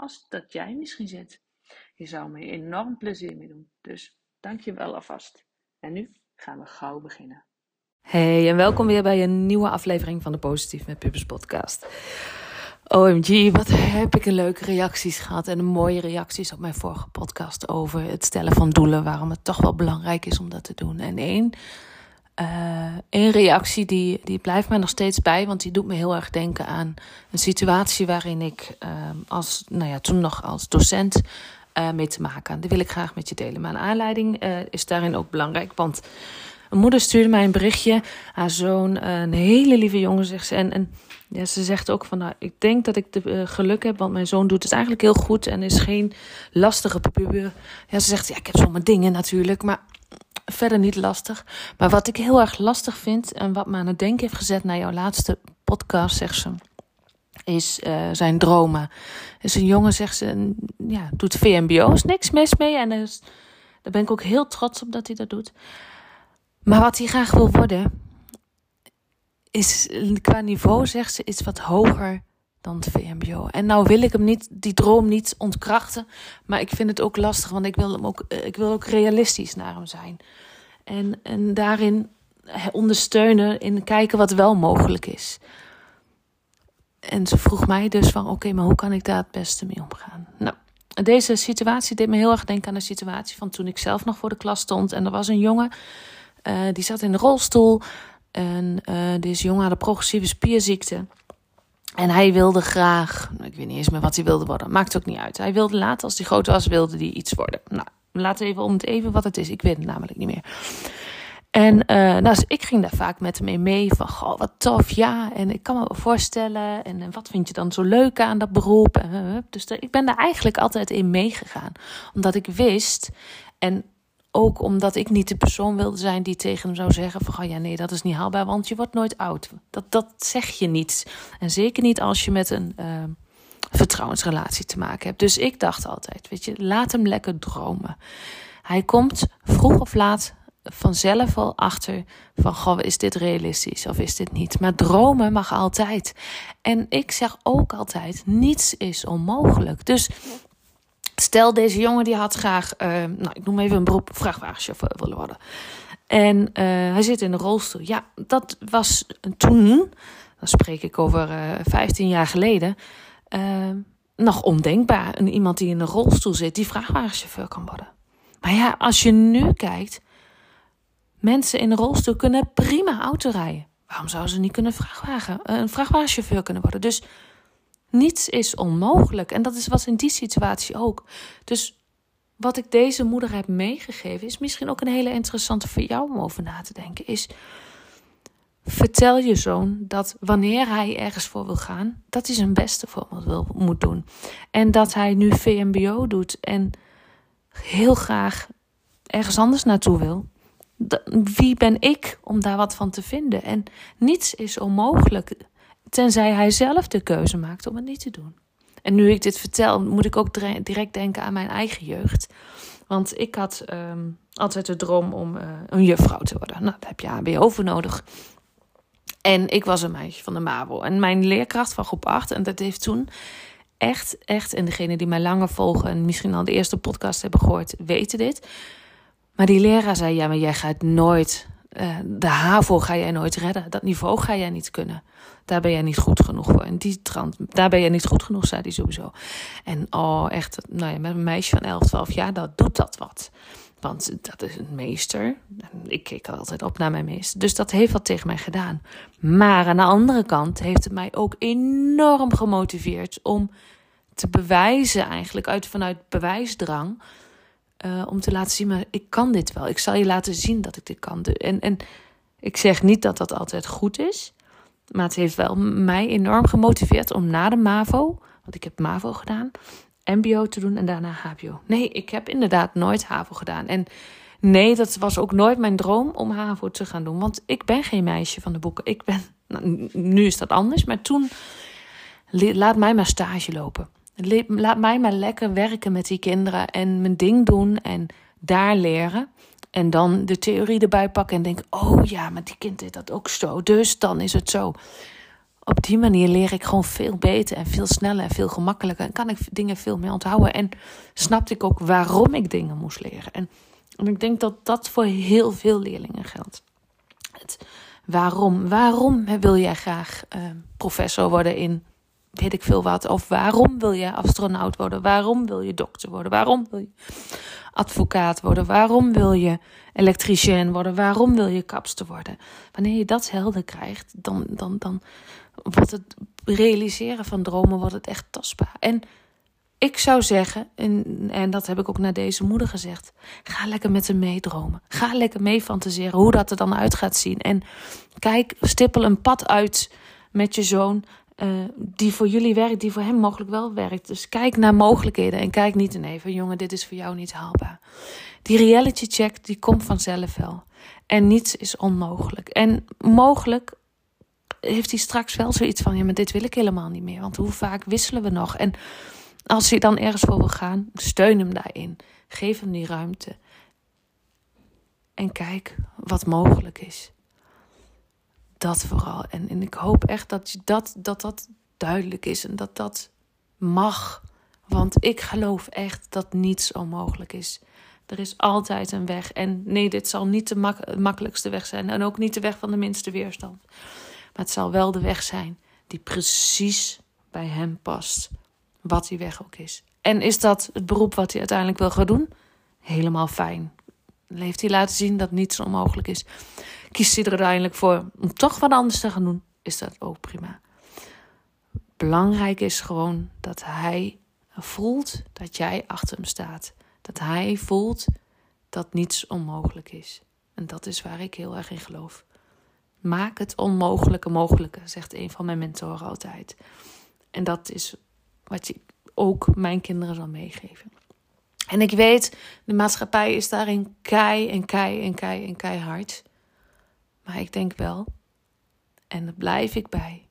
als dat jij misschien zit. Je zou me enorm plezier mee doen. Dus dank je wel alvast. En nu gaan we gauw beginnen. Hey en welkom weer bij een nieuwe aflevering van de Positief met Pubers podcast. OMG, wat heb ik een leuke reacties gehad en mooie reacties op mijn vorige podcast over het stellen van doelen, waarom het toch wel belangrijk is om dat te doen. En één, uh, één reactie die, die blijft mij nog steeds bij, want die doet me heel erg denken aan een situatie waarin ik uh, als, nou ja, toen nog als docent uh, mee te maken had. Die wil ik graag met je delen. Mijn aanleiding is daarin ook belangrijk, want een moeder stuurde mij een berichtje. Haar zoon, een hele lieve jongen, zegt ze. En, en ja, ze zegt ook van, nou, ik denk dat ik de, geluk heb, want mijn zoon doet het eigenlijk heel goed en is geen lastige puber. Ja, ze zegt, ja, ik heb zomaar dingen natuurlijk, maar verder niet lastig. Maar wat ik heel erg lastig vind en wat me aan het denken heeft gezet naar jouw laatste podcast, zegt ze, is uh, zijn dromen. Dus een jongen, zegt ze, ja, doet VMBO, is niks mis mee en is, daar ben ik ook heel trots op dat hij dat doet. Maar wat hij graag wil worden, is qua niveau, zegt ze, iets wat hoger dan het VMBO. En nou wil ik hem niet, die droom niet ontkrachten, maar ik vind het ook lastig, want ik wil, hem ook, ik wil ook realistisch naar hem zijn. En, en daarin ondersteunen, in kijken wat wel mogelijk is. En ze vroeg mij dus van, oké, maar hoe kan ik daar het beste mee omgaan? Nou, deze situatie deed me heel erg denken aan de situatie van toen ik zelf nog voor de klas stond. En er was een jongen uh, die zat in de rolstoel. En deze jongen had een progressieve spierziekte. En hij wilde graag, ik weet niet eens meer wat hij wilde worden, maakt ook niet uit. Hij wilde later, als hij groot was, wilde hij iets worden. Nou, laten we even om het even wat het is. Ik weet het namelijk niet meer. En uh, nou, dus ik ging daar vaak met hem mee van, goh, wat tof, ja. En ik kan me voorstellen, en, wat vind je dan zo leuk aan dat beroep? Dus ik ben daar eigenlijk altijd in meegegaan. Omdat ik wist, en ook omdat ik niet de persoon wilde zijn die tegen hem zou zeggen: van oh ja, nee, dat is niet haalbaar, want je wordt nooit oud. Dat, dat zeg je niet. En zeker niet als je met een uh, vertrouwensrelatie te maken hebt. Dus ik dacht altijd: weet je, laat hem lekker dromen. Hij komt vroeg of laat vanzelf al achter van goh, is dit realistisch of is dit niet? Maar dromen mag altijd. En ik zeg ook altijd: niets is onmogelijk. Dus Stel, deze jongen die had graag, uh, nou, ik noem even een beroep, vrachtwagenchauffeur willen worden. En uh, hij zit in een rolstoel. Ja, dat was toen, dan spreek ik over uh, eh, 15 jaar geleden, nog ondenkbaar. En iemand die in een rolstoel zit, die vrachtwagenchauffeur kan worden. Maar ja, als je nu kijkt, mensen in een rolstoel kunnen prima auto rijden. Waarom zouden ze niet kunnen vrachtwagen, een vrachtwagenchauffeur kunnen worden? Dus Niets is onmogelijk. En dat is was in die situatie ook. Dus wat ik deze moeder heb meegegeven, is misschien ook een hele interessante voor jou om over na te denken. Is vertel je zoon dat wanneer hij ergens voor wil gaan, dat hij zijn beste voor wil, moet doen. En dat hij nu VMBO doet en heel graag ergens anders naartoe wil. Wie ben ik om daar wat van te vinden? En niets is onmogelijk. Tenzij hij zelf de keuze maakt om het niet te doen. En nu ik dit vertel, moet ik ook direct denken aan mijn eigen jeugd. Want ik had um, altijd de droom om uh, een juffrouw te worden. Nou, daar heb je HBO voor nodig. En ik was een meisje van de MAVO. En mijn leerkracht van groep 8, en dat heeft toen echt, echt, en degene die mij langer volgen en misschien al de eerste podcast hebben gehoord, weten dit. Maar die leraar zei: Ja, maar jij gaat nooit uh, de HAVO ga jij nooit redden. Dat niveau ga jij niet kunnen. Daar ben jij niet goed genoeg voor. En die trant, daar ben je niet goed genoeg, zei hij sowieso. En oh, echt, nou ja, met een meisje van 11, 12 jaar, dat doet dat wat. Want dat is een meester. Ik keek altijd op naar mijn meester. Dus dat heeft wat tegen mij gedaan. Maar aan de andere kant heeft het mij ook enorm gemotiveerd om te bewijzen, eigenlijk uit, vanuit bewijsdrang. Uh, om te laten zien, maar ik kan dit wel. Ik zal je laten zien dat ik dit kan. En, en ik zeg niet dat dat altijd goed is. Maar het heeft wel mij enorm gemotiveerd om na de MAVO, want ik heb MAVO gedaan, MBO te doen en daarna HBO. Nee, ik heb inderdaad nooit HAVO gedaan. En nee, dat was ook nooit mijn droom om HAVO te gaan doen. Want ik ben geen meisje van de boeken. Ik ben, nou, nu is dat anders, maar toen, laat mij maar stage lopen. Laat mij maar lekker werken met die kinderen en mijn ding doen en daar leren. En dan de theorie erbij pakken en denken: oh ja, maar die kind deed dat ook zo, dus dan is het zo. Op die manier leer ik gewoon veel beter en veel sneller en veel gemakkelijker. En kan ik dingen veel meer onthouden. En snapte ik ook waarom ik dingen moest leren. En, ik denk dat dat voor heel veel leerlingen geldt. Het waarom. Waarom wil jij graag uh, professor worden in weet ik veel wat. Of waarom wil je astronaut worden? Waarom wil je dokter worden? Waarom wil je advocaat worden? Waarom wil je elektricien worden? Waarom wil je kapster worden? Wanneer je dat helder krijgt, dan, dan, dan wordt het realiseren van dromen wordt het echt tastbaar. En ik zou zeggen, en, en dat heb ik ook naar deze moeder gezegd: ga lekker met hem meedromen. Ga lekker mee fantaseren hoe dat er dan uit gaat zien. En kijk, stippel een pad uit met je zoon uh, die voor jullie werkt, die voor hem mogelijk wel werkt. Dus kijk naar mogelijkheden en kijk niet in van jongen, dit is voor jou niet haalbaar. Die reality check, die komt vanzelf wel. En niets is onmogelijk. En mogelijk heeft hij straks wel zoiets van, ja, maar dit wil ik helemaal niet meer. Want hoe vaak wisselen we nog? En als hij dan ergens voor wil gaan, steun hem daarin. Geef hem die ruimte. En kijk wat mogelijk is dat vooral. En, en ik hoop echt dat, dat, dat dat duidelijk is en dat dat mag. Want ik geloof echt dat niets onmogelijk is. Er is altijd een weg. En nee, dit zal niet de makkelijkste weg zijn. En ook niet de weg van de minste weerstand. Maar het zal wel de weg zijn die precies bij hem past. Wat die weg ook is. En is dat het beroep wat hij uiteindelijk wil gaan doen? Helemaal fijn. Dan heeft hij laten zien dat niets onmogelijk is kiest hij er uiteindelijk voor om toch wat anders te gaan doen, is dat ook prima. Belangrijk is gewoon dat hij voelt dat jij achter hem staat. Dat hij voelt dat niets onmogelijk is. En dat is waar ik heel erg in geloof. Maak het onmogelijke mogelijke, zegt een van mijn mentoren altijd. En dat is wat ik ook mijn kinderen zal meegeven. En ik weet, de maatschappij is daarin kei en kei en kei en keihard. Maar ik denk wel, en daar blijf ik bij.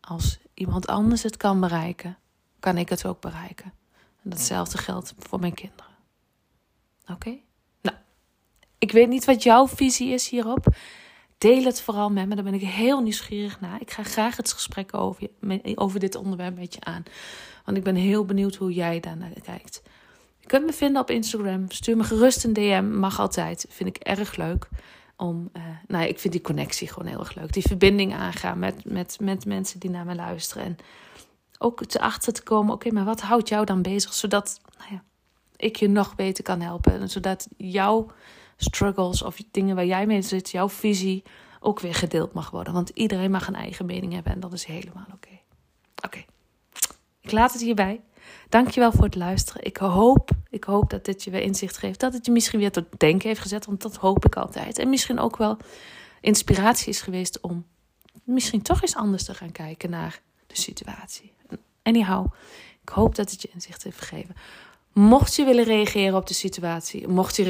Als iemand anders het kan bereiken, kan ik het ook bereiken. En datzelfde geldt voor mijn kinderen. Oké? Nou, ik weet niet wat jouw visie is hierop. Deel het vooral met me, daar ben ik heel nieuwsgierig naar. Ik ga graag het gesprek over, over dit onderwerp met je aan. Want ik ben heel benieuwd hoe jij daarnaar kijkt. Je kunt me vinden op Instagram. Stuur me gerust een DM. Mag altijd. Vind ik erg leuk om, uh, nou ik vind die connectie gewoon heel erg leuk. Die verbinding aangaan met, met, met mensen die naar me luisteren. En ook te achter te komen, oké, maar wat houdt jou dan bezig? Zodat nou ja, ik je nog beter kan helpen. En zodat jouw struggles of dingen waar jij mee zit, jouw visie ook weer gedeeld mag worden. Want iedereen mag een eigen mening hebben en dat is helemaal oké. Oké, ik laat het hierbij. Dankjewel voor het luisteren. Ik hoop, ik hoop dat dit je weer inzicht geeft. Dat het je misschien weer tot denken heeft gezet. Want dat hoop ik altijd. En misschien ook wel inspiratie is geweest om misschien toch eens anders te gaan kijken naar de situatie. Anyhow, ik hoop dat het je inzicht heeft gegeven. Mocht je willen reageren op de situatie, mocht je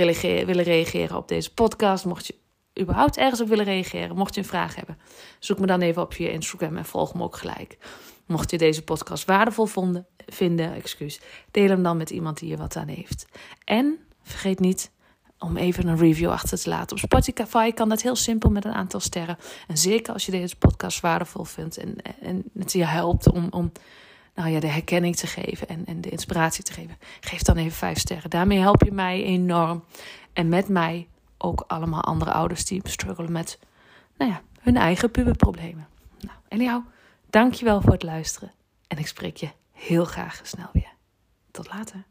willen reageren op deze podcast, mocht je überhaupt ergens op willen reageren, mocht je een vraag hebben, zoek me dan even op via Instagram en volg me ook gelijk. Mocht je deze podcast waardevol vonden, vinden, excuus, deel hem dan met iemand die er wat aan heeft. En vergeet niet om even een review achter te laten. Op Spotify kan dat heel simpel met een aantal sterren. En zeker als je deze podcast waardevol vindt en, en het je helpt om, om nou ja, de herkenning te geven en, en de inspiratie te geven, geef dan even vijf sterren. Daarmee help je mij enorm. En met mij ook allemaal andere ouders die struggelen met nou ja, hun eigen puberproblemen. Nou, en jou, dankjewel voor het luisteren. En ik spreek je heel graag snel weer. Tot later.